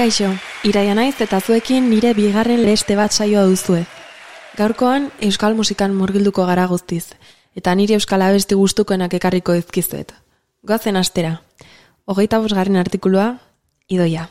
Kaixo, iraia naiz eta zuekin nire bigarren leste bat saioa duzue. Gaurkoan euskal musikan murgilduko gara guztiz, eta nire euskal abesti gustukoenak ekarriko dizkizuet. Goazen astera, hogeita bosgarren artikulua, idoia.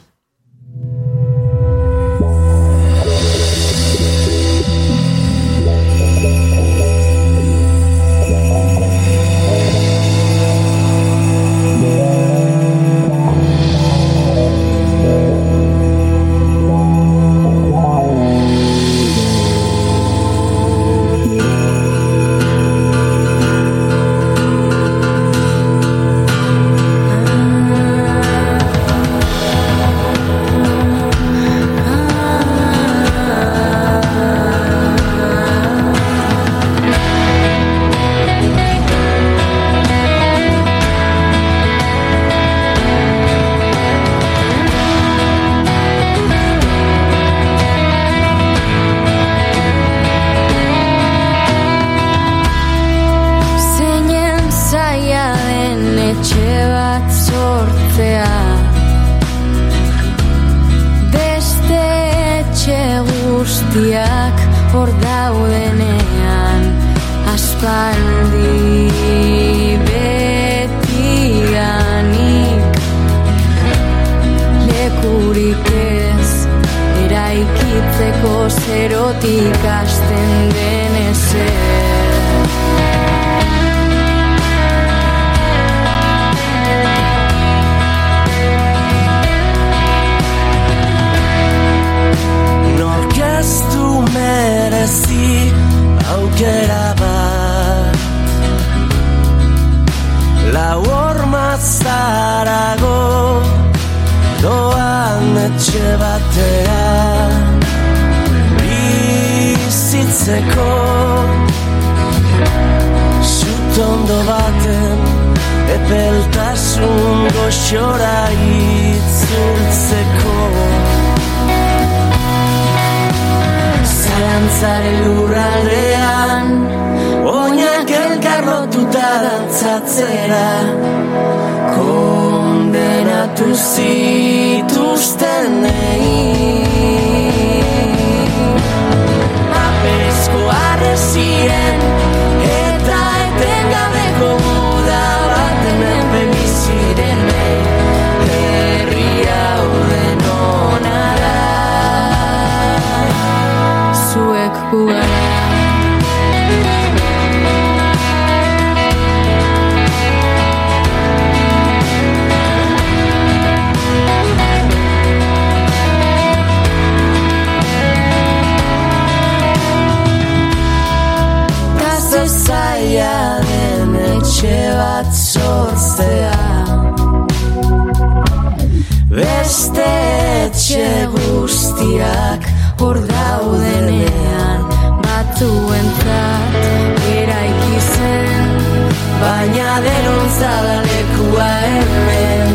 baina denon zadalekua hemen.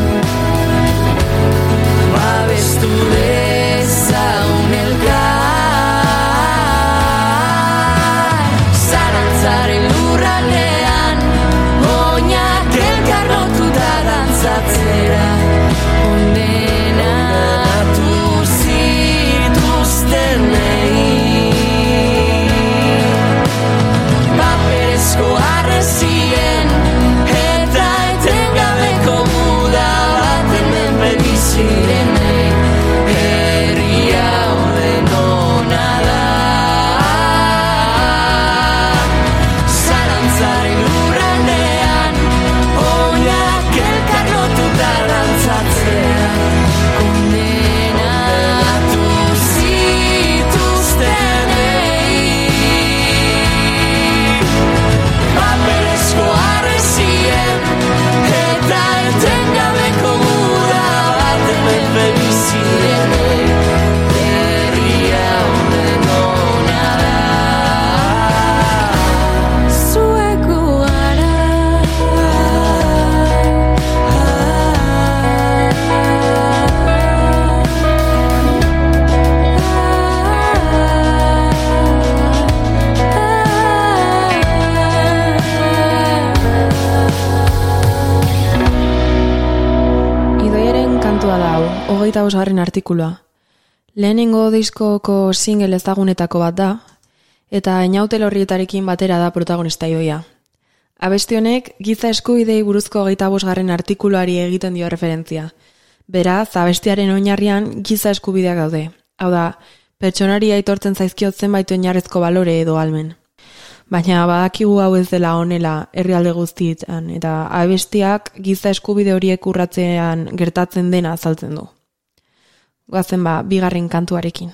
Babestu dut hogeita bosgarren artikulua. Lehenengo diskoko single ezagunetako bat da, eta inautel horrietarekin batera da protagonista joia. Abesti honek, giza eskubidei buruzko hogeita bosgarren artikuluari egiten dio referentzia. Beraz, abestiaren oinarrian giza eskubideak daude. Hau da, pertsonari aitortzen zaizkiot zenbait oinarrezko balore edo almen. Baina badakigu hau ez dela honela herrialde guztietan eta abestiak giza eskubide horiek urratzean gertatzen dena azaltzen du. Goazen ba, bigarren kantuarekin.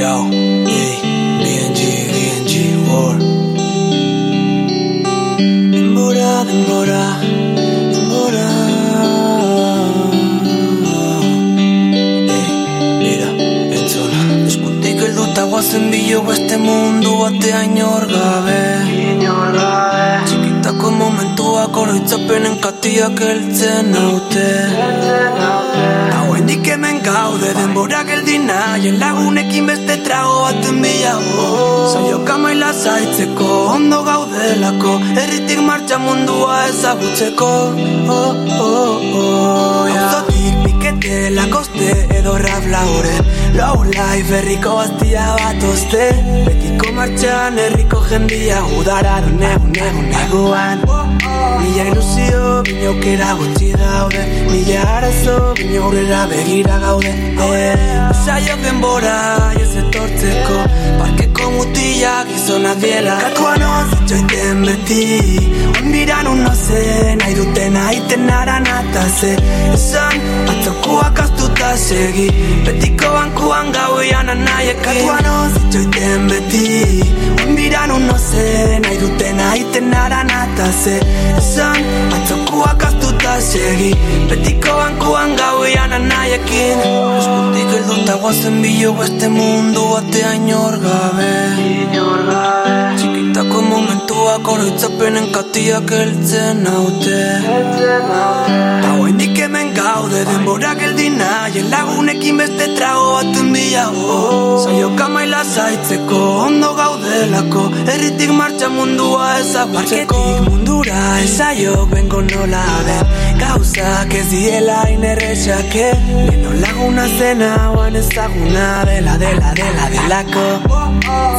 Yo, hey, BNG, BNG, war. Denbora, denbora, denbora. Hey, mira, entzuna. Eskutik helduta guazen bilo beste mundu batea inor gabe. Txikitako momentuak oroitzapenen katiak heltzen naute. Hauendik hemen gaude denbora geldi nahien lagunekin beste trago baten bilago Zailo kamaila zaitzeko ondo gaudelako Erritik martxa mundua ezagutzeko oh, oh, oh, yeah. Auzotik pikete lakoste edo rap laure Low life herriko bastia bat oste martxan herriko jendia udara dune une uneguan Mila ilusio, bine aukera gutxi daude. Mila arazo, bine aurrera begira gaude. Eh, Usaiok denbora, ez etortzeko. Parkeko mutilak gizonak diela. Katuan ozitxoiten beti. Onbiran uno zen, nahi duten aiten aran ataze. Esan, atzokuak astuta segi. Betiko bankuan gauian anaiekin Katuan ozitxoiten beti Onbiran uno zen, nahi duten aiten aran ataze Esan, atzokuak astuta segi. Betiko bankuan gauian anaiekin Eskutik helduta guazen bilo beste mundu batea inor gabe. Inor gabe. Txikitako momentuak oroitzapenen katiak heltzen naute. Hau hendik hemen gaude denbora geldi nahien lagunekin beste trago baten bilago Zailo kamaila zaitzeko ondo gaudelako. Erritik martxa mundua ezagutzeko mundura ezaiok bengo nola den. Gauzak ez diela inerrexake Leno laguna zen hauan ezaguna dela dela dela delako.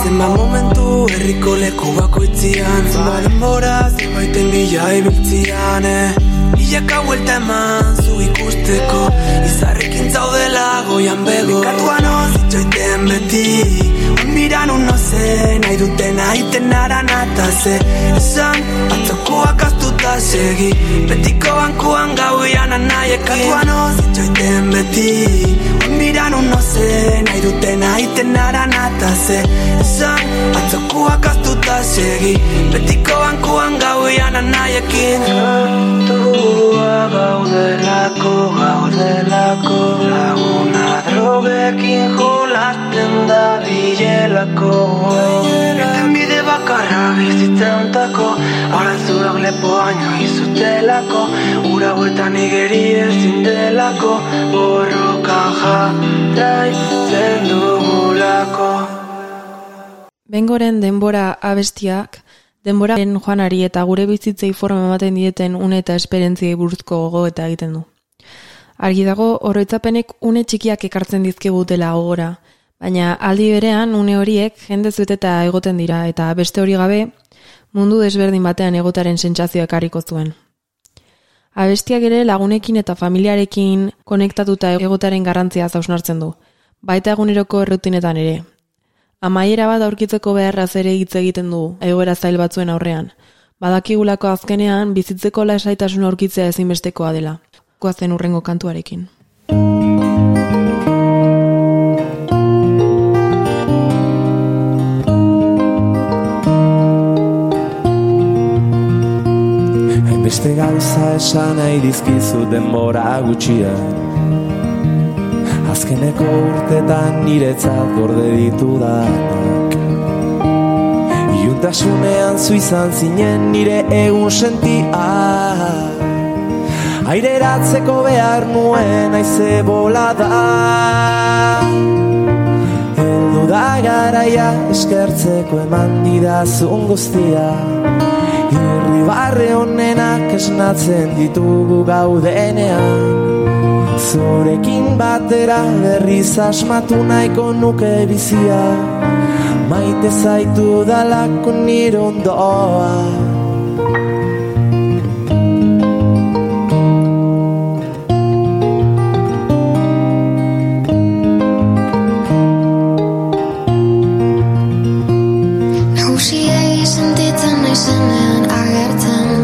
Zenba momentu herriko leku bakoitzian. Zenba denbora zenbaiten bila ibiltzian eh? Milaka vuelta eman zu ikusteko Izarrekin zaudela goian bego. Katuan ozitxoiten beti. Onbiran uno zen Nahi duten aiten aran ataze. Esan atzokoak astuta segi. Betiko bankuan gauian anaiekin. Katuan ozitxoiten beti Onbiran uno zen Nahi duten aiten aran ataze Esan atzokoak astuta segi Betiko bankuan gauian anaiekin Kantua gaudelako, gaudelako Laguna drogekin jolasten da bilelako Erten bide bakarra bizitzeuntako Aranzuak lepoaino izutelako Ura bueltan igeri ezin delako Borrokan jarraitzen dugulako. Bengoren denbora abestiak, denboraren joanari eta gure bizitzei forma ematen dieten une eta esperentziei buruzko gogo eta egiten du. Argi dago, oroitzapenek une txikiak ekartzen dizkigutela gogora, baina aldi berean une horiek jende zueteta egoten dira eta beste hori gabe mundu desberdin batean egotaren sentsazioa ekarriko zuen. Abestiak ere lagunekin eta familiarekin konektatuta egotaren garrantzia zausnartzen du, baita eguneroko errutinetan ere, Amaiera bat aurkitzeko beharraz ere hitz egiten du egoera zail batzuen aurrean. Badakigulako azkenean bizitzeko lasaitasun aurkitzea ezinbestekoa dela. Goazen urrengo kantuarekin. Hainbeste gauza esan nahi dizkizu denbora gutxian Azkeneko urtetan niretzat gorde ditu danak. Iuntasunean zu izan zinen nire egun sentia Aireratzeko behar nuen aize bolada Heldu da garaia eskertzeko eman didazun guztia Irri Irribarre honenak esnatzen ditugu gaudenean Zurekin batera berriz asmatu nahiko nuke bizia Maite zaitu dalako nire ondoa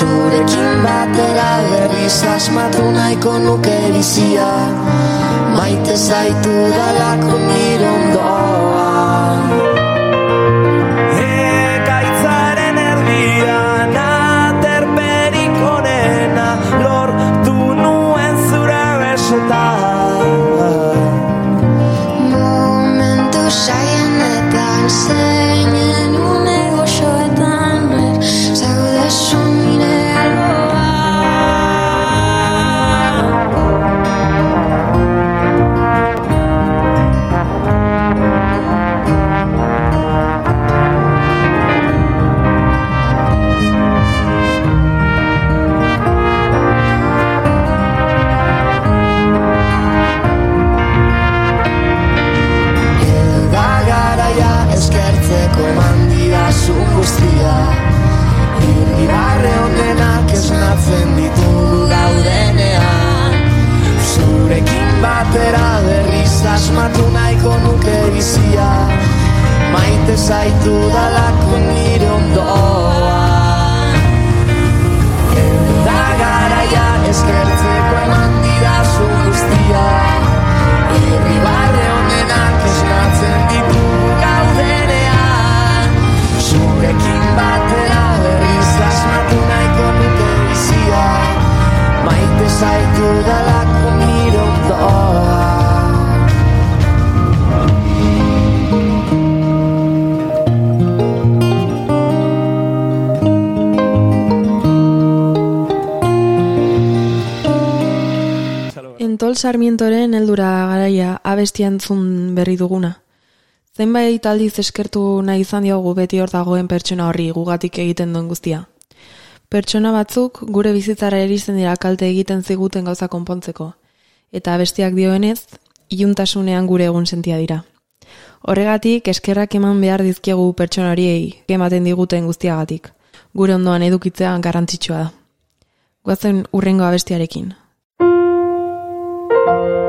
Zurekin batera berriz asmatu nahiko nuke bizia. Maite zaitu dalako nire Ekaitzaren asmatu nahiko nuke bizia. Maite zaitu dalako nire ondoa. Eta garaia eskertzeko eman dira zu guztia. Irri barre honenak esnatzen ditu gaudenean. Zurekin batera berriz asmatu nahiko nuke bizia. Maite zaitu dalako nire ondoa. Sarmientoren heldura garaia abestiantzun berri duguna. Zenbait aldiz eskertu nahi izan diogu beti hor dagoen pertsona horri gugatik egiten duen guztia. Pertsona batzuk gure bizitzara erizen dira kalte egiten ziguten gauza konpontzeko. Eta abestiak dioenez, iuntasunean gure egun sentia dira. Horregatik eskerrak eman behar dizkiegu pertsona horiei ematen diguten guztiagatik. Gure ondoan edukitzea garrantzitsua da. Guazen urrengo abestiarekin. Thank you.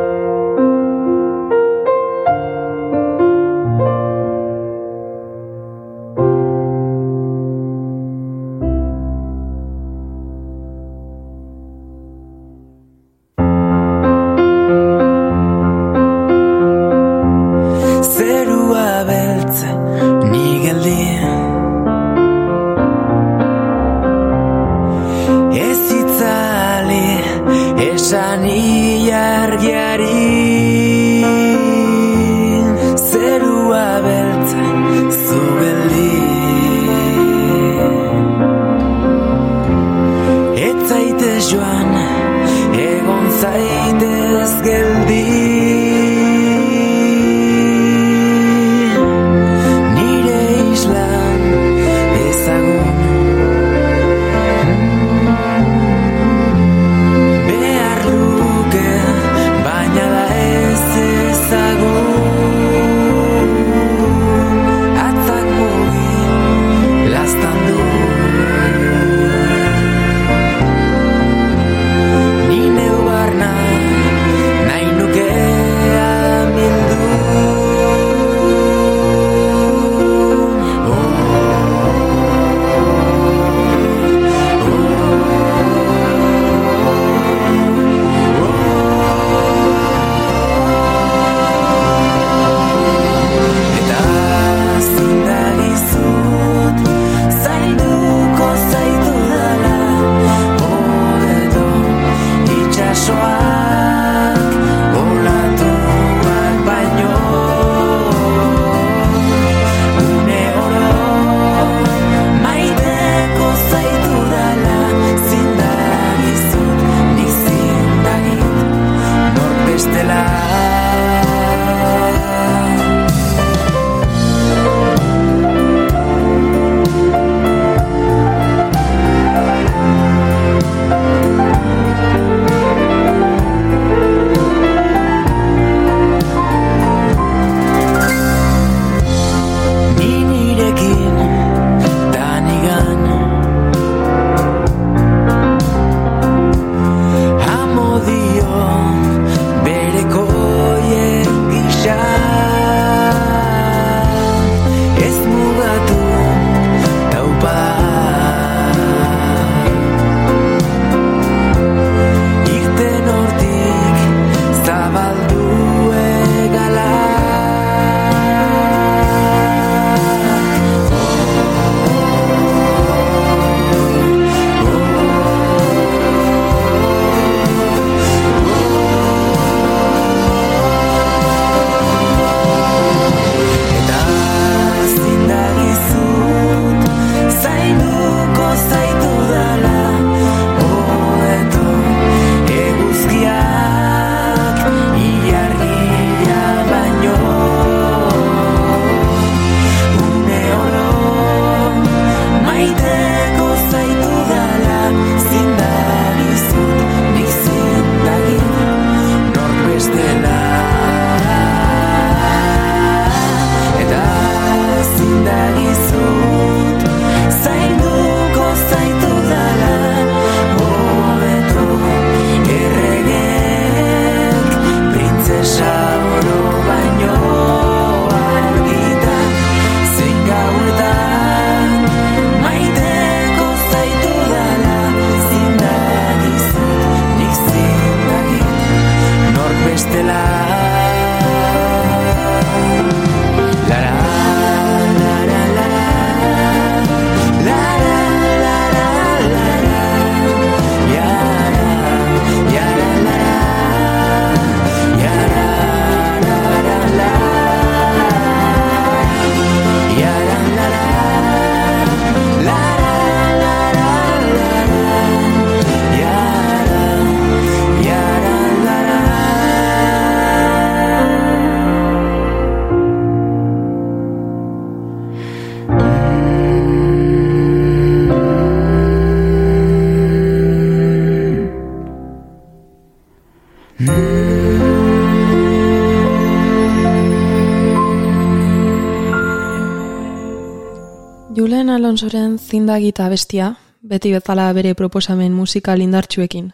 Alonsoren zindagita bestia, beti bezala bere proposamen musikal indartsuekin.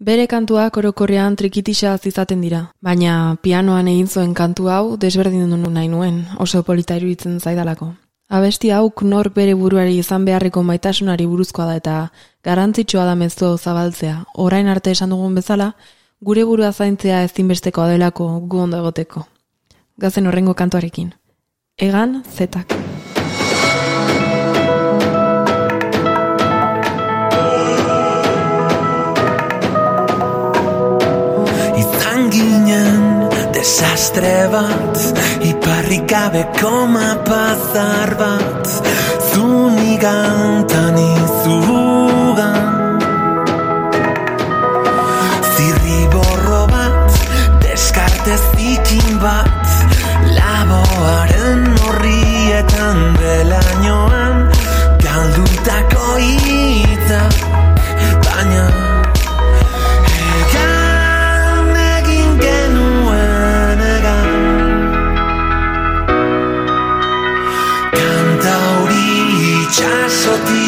Bere kantuak orokorrean trikitisa izaten dira, baina pianoan egin zuen kantu hau desberdin duen nahi nuen, oso polita iruditzen zaidalako. Abesti hau nor bere buruari izan beharreko maitasunari buruzkoa da eta garantzitsua da mezu zabaltzea. Orain arte esan dugun bezala, gure burua zaintzea ezinbesteko delako gu ondo egoteko. Gazen horrengo kantuarekin. Egan zetak. Desastre bat Iparrik gabeko mapazar bat Zunigantan izugan Zirri borro bat Deskarte zikin bat Laboaren eso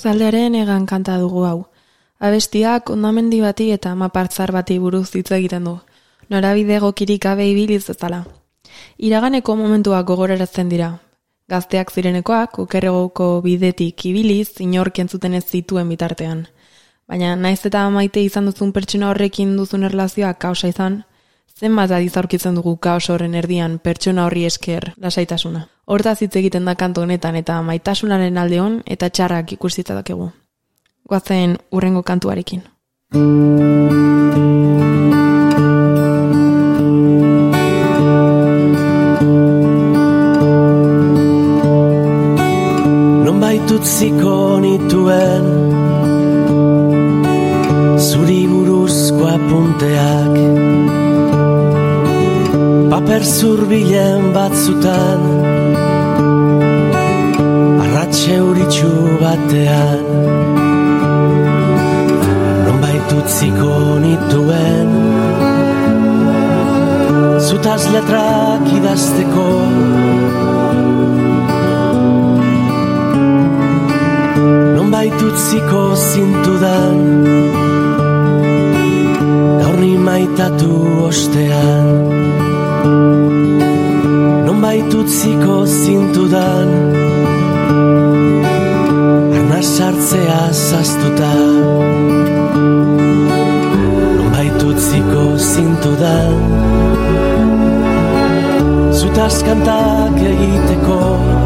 Zeta zaldearen egan kanta dugu hau. Abestiak ondamendi bati eta mapartzar bati buruz hitz egiten du. Norabide egokirik gabe ibiliz ezala. Iraganeko momentuak gogorarazten dira. Gazteak zirenekoak, okerregoko bidetik ibiliz, inork entzuten ez zituen bitartean. Baina naiz eta maite izan duzun pertsona horrekin duzun erlazioa kausa izan, zenbat adiz aurkitzen dugu kaos horren erdian pertsona horri esker lasaitasuna. Hortaz hitz egiten da kantu honetan eta maitasunaren aldeon eta txarrak ikusita dakegu. Goazen urrengo kantuarekin. Non baitutziko nituen Paper zurbilen batzutan Arratxe uritxu batean. Utziko nituen Zutaz letrak idazteko. Non baitutziko zintudan Gaur ni maitatu ostean baitutziko zintudan. Arna sartzea zaztuta. Baitutziko zintudan. Zutaz kantak egiteko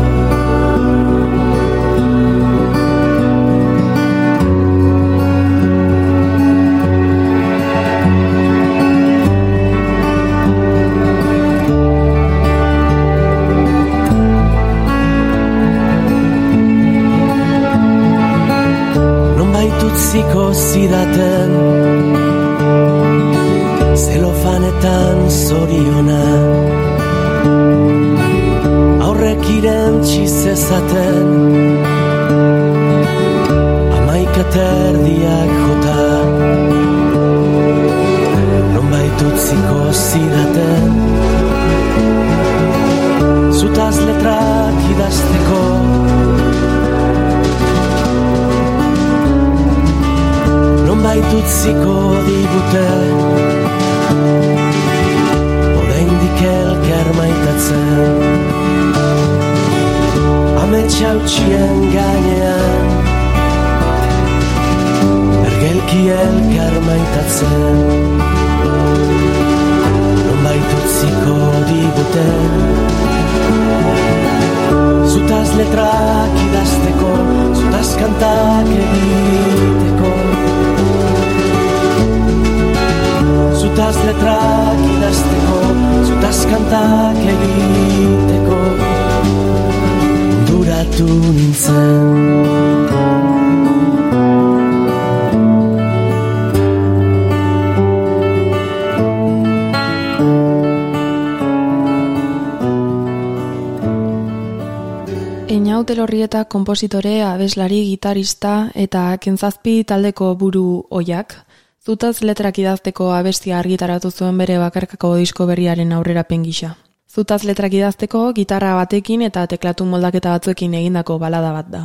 zidaten Zelofanetan zoriona. Aurrek irentzi zezaten Amaikaterdiak jota. Nonbait utziko zidaten Utziko digute. Oraindik elker maitatzen. Ametsa utxien gainean. Ergelki elkar maitatzen. Nonbait utziko digute. Zutaz letrak idazteko Zutaz kantak egiteko Zutaz letrak idazteko Zutaz kantak egiteko Duratu nintzen Einaut elorrieta kompositore, abeslari, gitarista eta kentzazpi taldeko buru oiak. Zutaz letrak idazteko abestia argitaratu zuen bere bakarkako disko berriaren aurrera pengisa. Zutaz letrak idazteko gitarra batekin eta teklatu moldaketa batzuekin egindako balada bat da.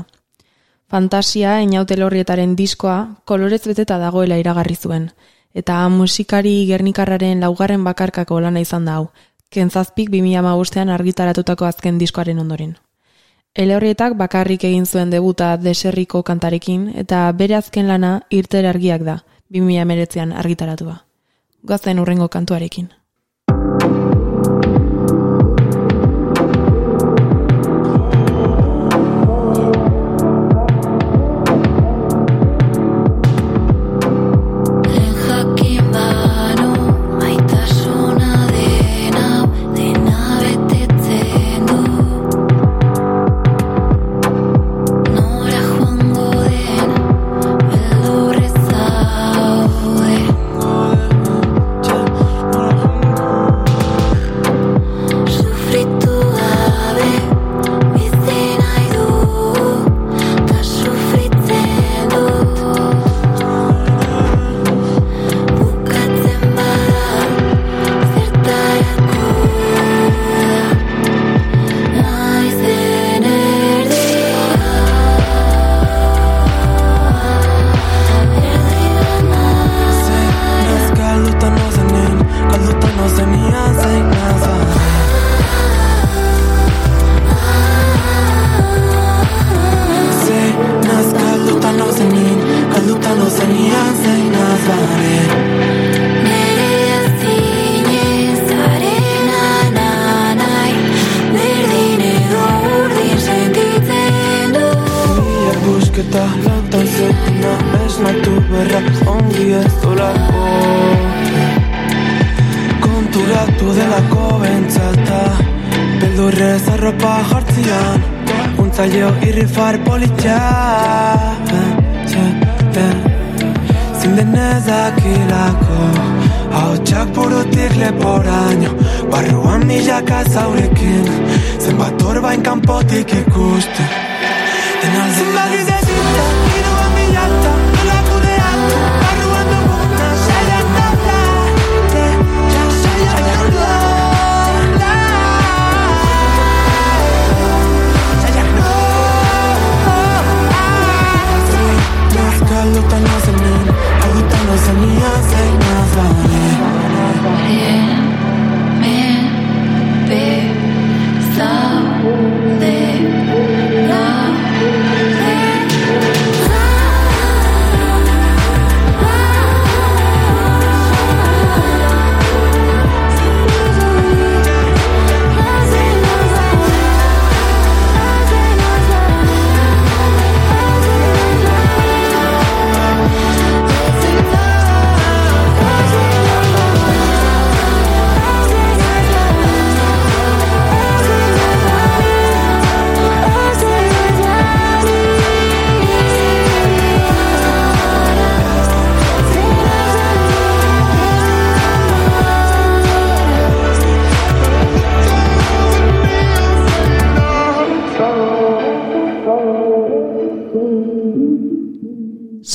Fantasia einaut elorrietaren diskoa kolorez beteta dagoela iragarri zuen, eta musikari gernikarraren laugarren bakarkako lana izan da hau, kentzazpik 2008an argitaratutako azken diskoaren ondoren. Eleorrietak bakarrik egin zuen debuta deserriko kantarekin eta bere azken lana irter argiak da, 2008an argitaratua. Goazen urrengo kantuarekin.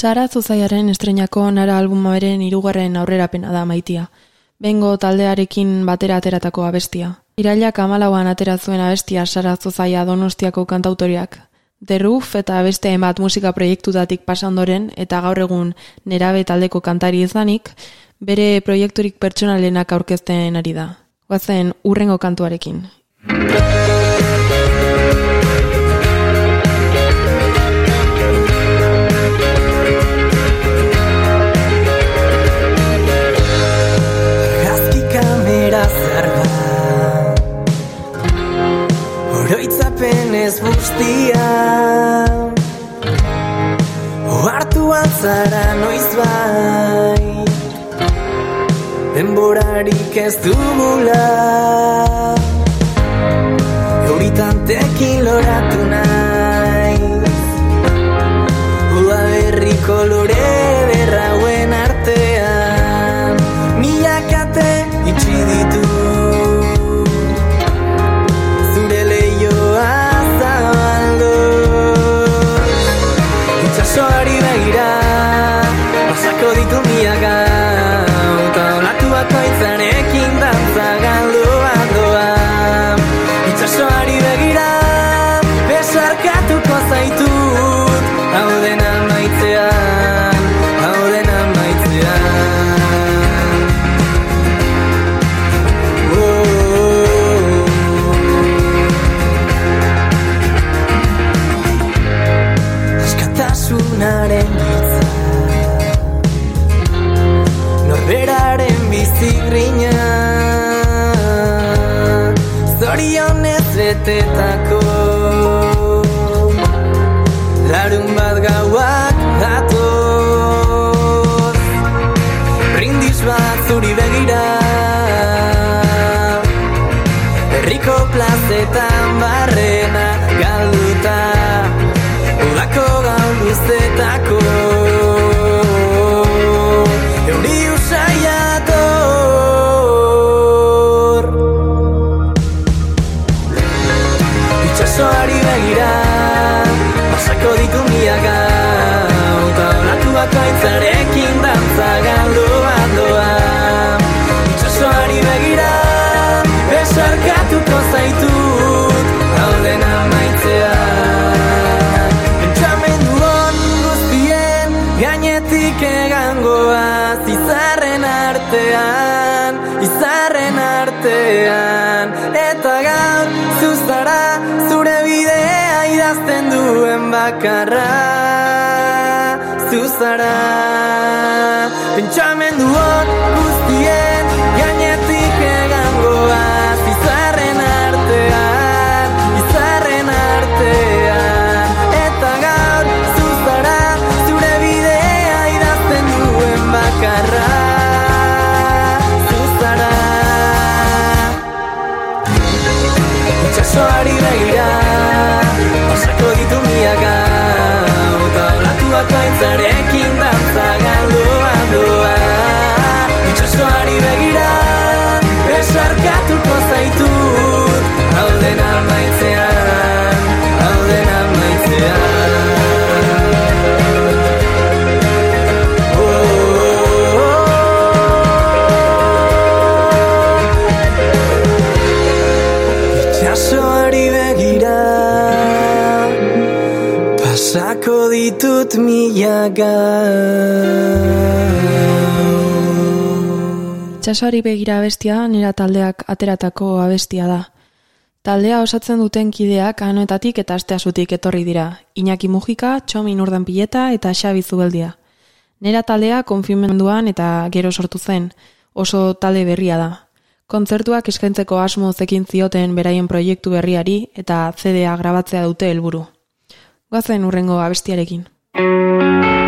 Sara Zuzaiaren estrenako nara albumaren hirugarren aurrerapena da maitia. Bengo taldearekin batera ateratako abestia. Irailak amalauan atera zuen abestia Sara Zuzaia donostiako kantautoriak. The Roof eta beste bat musika proiektutatik pasa ondoren eta gaur egun nerabe taldeko kantari izanik, bere proiekturik pertsonalenak aurkezten ari da. Guazen urrengo kantuarekin. Ez guztia. Oartu altzara noiz bai? Denborarik ez dugula. Euritan tekin loratu naiz te tak 햇살에 milaka Itxasoari begira abestia nera taldeak ateratako abestia da. Taldea osatzen duten kideak anoetatik eta asteasutik etorri dira. Iñaki Mujika, Txomin Urdan Pileta eta Xabi Zubeldia. Nera taldea konfirmenduan eta gero sortu zen, oso talde berria da. Kontzertuak eskaintzeko asmo zekin zioten beraien proiektu berriari eta CD-a grabatzea dute helburu. Goazen urrengo abestiarekin. Música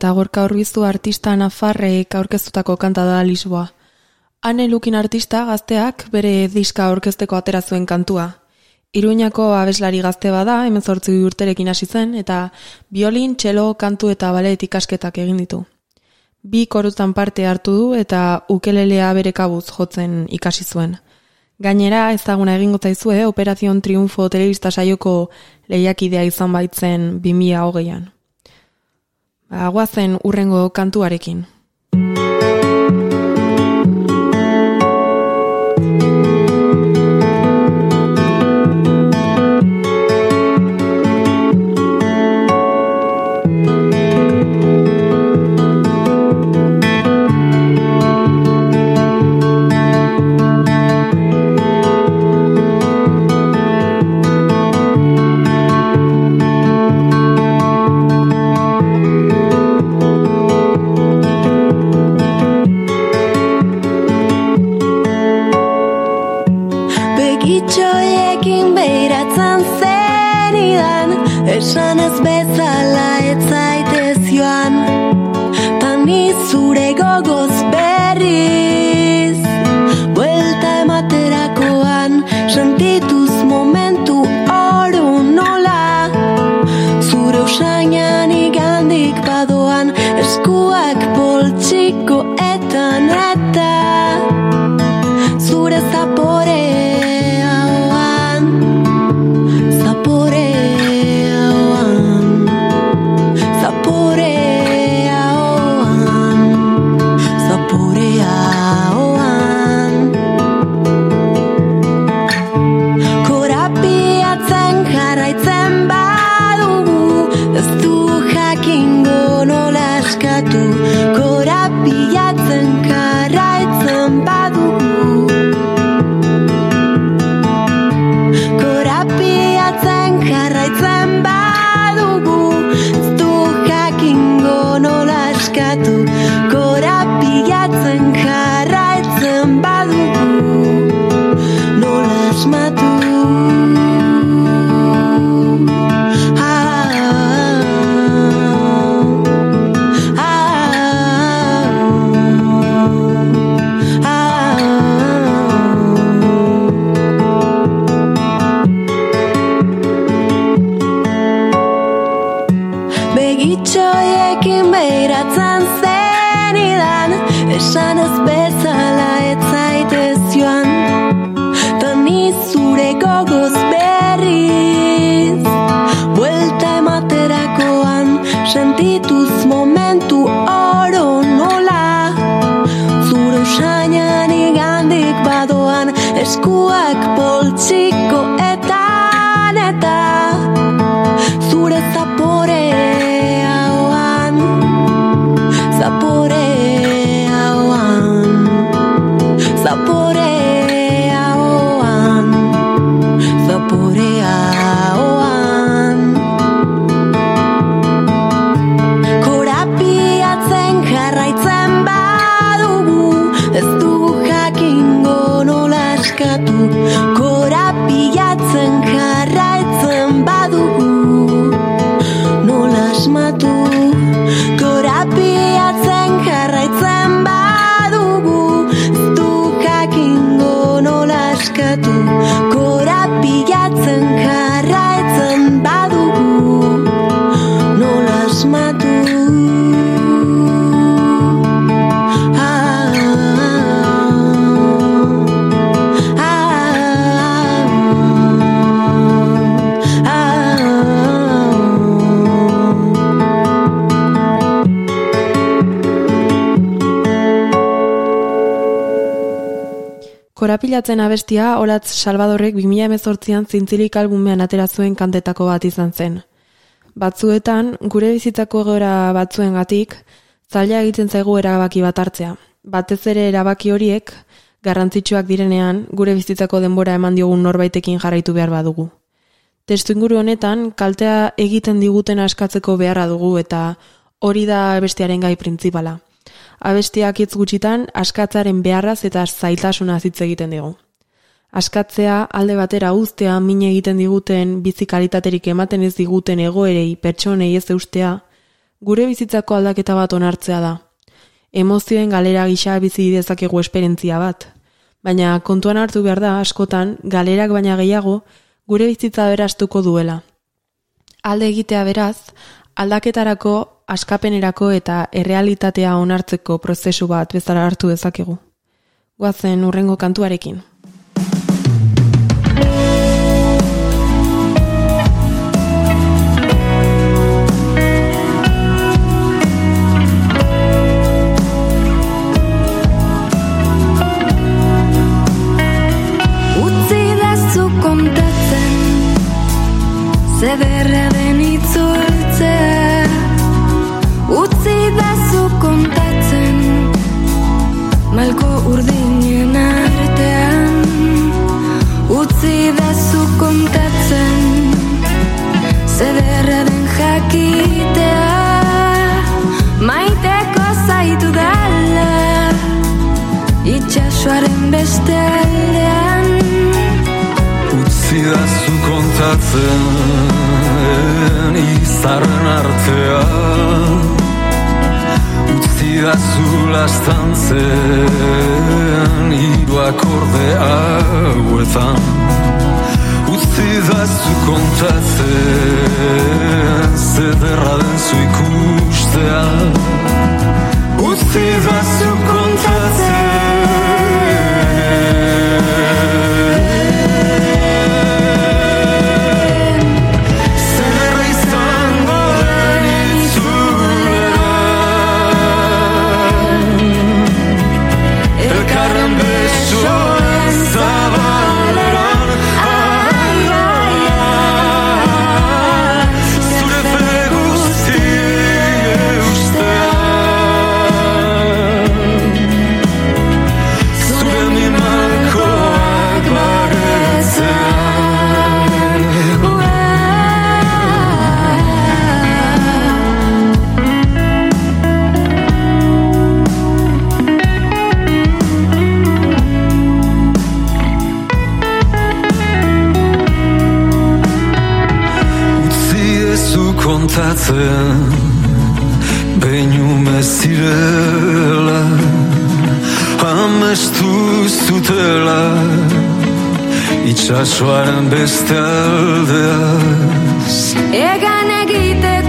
eta gorka horbizu artista nafarreik aurkeztutako kanta da Lisboa. Hane lukin artista gazteak bere diska aurkezteko atera zuen kantua. Iruñako abeslari gazte bada, hemen zortzi urterekin hasi zen, eta biolin, txelo, kantu eta balet ikasketak egin ditu. Bi korutan parte hartu du eta ukelelea bere kabuz jotzen ikasi zuen. Gainera, ezaguna egingo zaizue, Operazion Triunfo telebista saioko lehiakidea izan baitzen 2008an. Aguazen urrengo kantuarekin. Korapilatzen abestia Olatz Salvadorrek 2018an zintzilik albumean atera zuen kantetako bat izan zen. Batzuetan, gure bizitzako egoera batzuengatik zaila egiten zaigu erabaki bat hartzea. Batez ere erabaki horiek, garrantzitsuak direnean, gure bizitzako denbora eman diogun norbaitekin jarraitu behar badugu. Testu inguru honetan, kaltea egiten diguten askatzeko beharra dugu eta hori da abestiaren gai printzipala. Abestiak hitz gutxitan askatzaren beharraz eta zailtasuna hitz egiten digu. Askatzea alde batera uztea min egiten diguten bizi kalitaterik ematen ez diguten egoerei pertsonei ez eustea, gure bizitzako aldaketa bat onartzea da. Emozioen galera gisa bizi dezakegu esperientzia bat, baina kontuan hartu behar da askotan galerak baina gehiago gure bizitza berastuko duela. Alde egitea beraz, aldaketarako, askapenerako eta errealitatea onartzeko prozesu bat bezala hartu dezakegu. Goazen urrengo kantuarekin. Kontatzen Behin ume zirela Amestu zutela Itxasoaren beste aldeaz Egan egiteko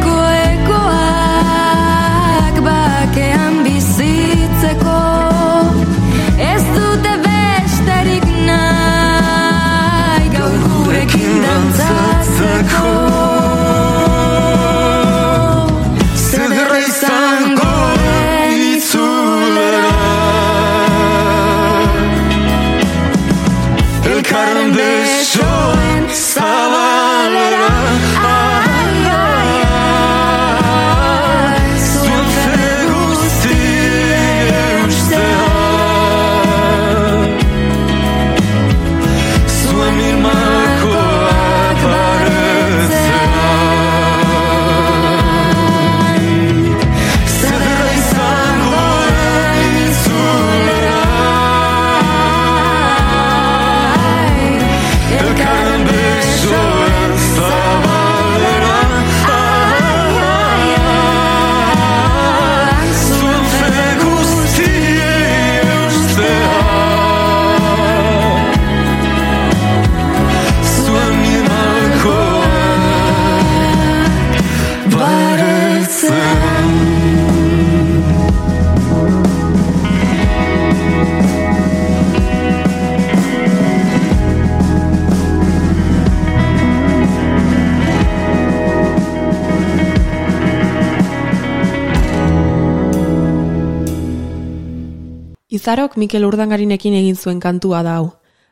Izarok Mikel Urdangarinekin egin zuen kantua da hau.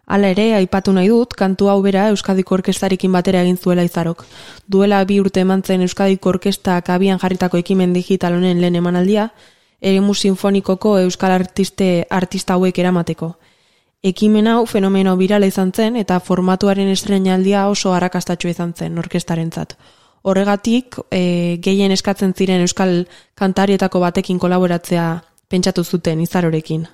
Hala ere, aipatu nahi dut, kantu hau bera Euskadiko Orkestarekin batera egin zuela Izarok. Duela bi urte eman zen Euskadiko Orkestak abian jarritako ekimen digital honen lehen emanaldia, eremu sinfonikoko euskal artiste artista hauek eramateko. Ekimen hau fenomeno birala izan zen eta formatuaren estrenaldia oso arrakastatxua izan zen orkestarentzat. Horregatik, e, gehien eskatzen ziren euskal kantarietako batekin kolaboratzea pentsatu zuten izarorekin.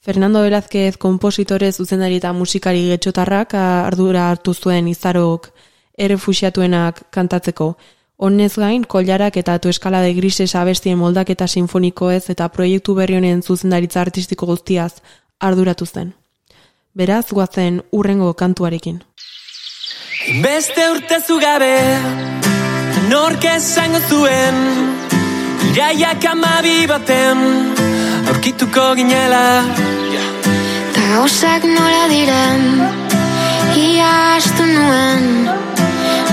Fernando Velázquez kompositore zuzendari eta musikari getxotarrak ardura hartu zuen izarok errefuxiatuenak kantatzeko. Honez gain, kollarak eta tu eskalade grises abestien moldaketa sinfonikoez eta proiektu berri honen zuzendaritza artistiko guztiaz arduratu zen. Beraz, guazen urrengo kantuarekin. Beste urte zugabe Nork esango zuen Iraiak amabi baten Aurkituko ginela. Ta gauzak nola diren Ia astu nuen.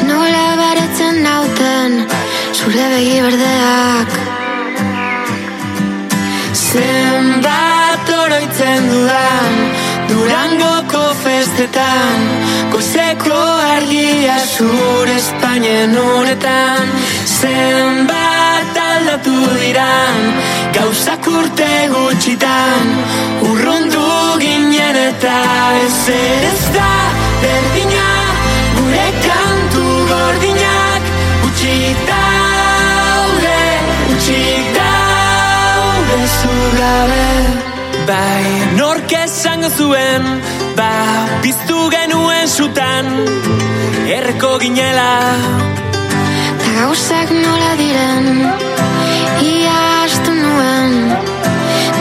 Nola baretzen nauten Zure begi berdeak. Zenbat oroitzen dudan Durangoko festetan Goizeko argia zure Espainien uretan Zenbat aldatu diran Gauzak urte gutxitan Urrundu ginen eta ez ez da berdina Gure kantu gordinak Utxik daude, utxik daude zugabe. Bai, nork esango zuen Ba, piztu genuen sutan nahiko ginela. Ta gauzak nola diren Ia astu nuen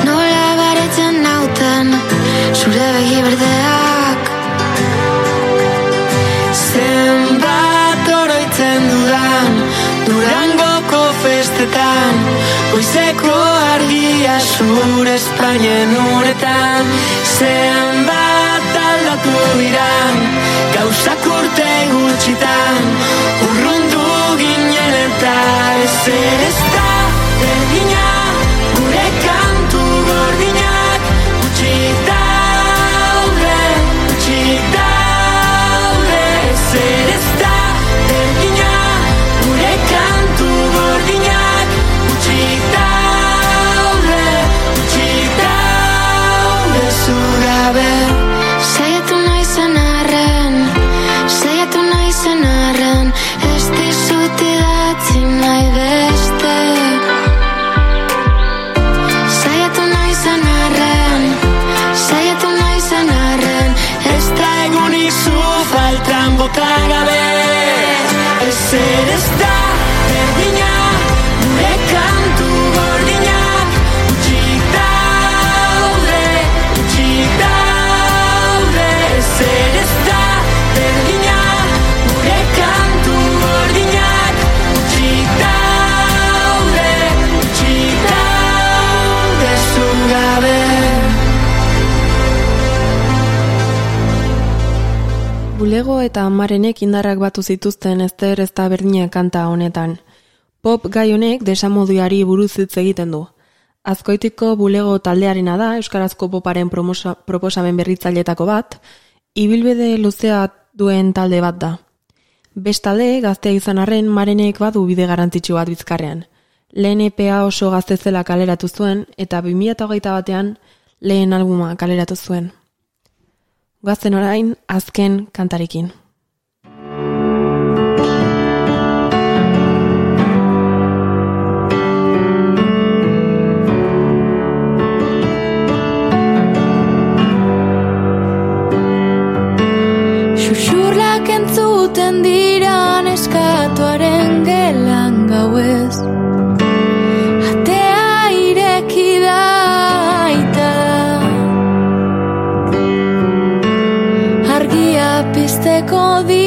Nola baretzen nauten Zure begi berdeak. Zenbat dudan Durangoko festetan Goizeko argia zure Espainien Zenbat aldatu diran Gauzak urte gutxitan Urrundu ginen eta ez da Bulego eta amarenek indarrak batu zituzten ezter ez da berdina kanta honetan. Pop gai honek desamoduari buruz hitz egiten du. Azkoitiko bulego taldearena da Euskarazko poparen proposamen berritzailetako bat, ibilbide luzea duen talde bat da. Bestalde, gaztea izan arren, marenek badu bide garrantzitsu bat bizkarrean. Lehen EPA oso gazte zela kaleratu zuen, eta 2008 batean lehen albuma kaleratu zuen. Gazten orain, azken kantarekin. Xuxurlak entzuten diran eskatuaren gelan gauez Call the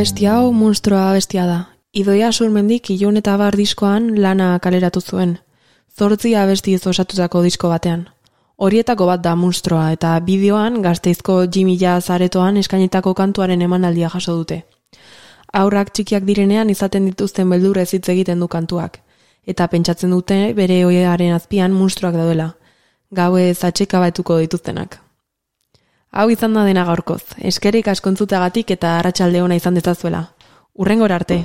abesti hau munstroa abestia da. Idoia surmendik ilun eta bar diskoan lana kaleratu zuen. Zortzi abesti osatutako disko batean. Horietako bat da munstroa eta bideoan gazteizko Jimmy Jazz aretoan eskainetako kantuaren emanaldia jaso dute. Aurrak txikiak direnean izaten dituzten beldurrez hitz egiten du kantuak. Eta pentsatzen dute bere oiaren azpian munstroak daudela. Gaue zatxeka baituko dituztenak. Hau izan da dena gaurkoz. Eskerik askontzutagatik eta arratsalde ona izan dezazuela. Urrengora arte.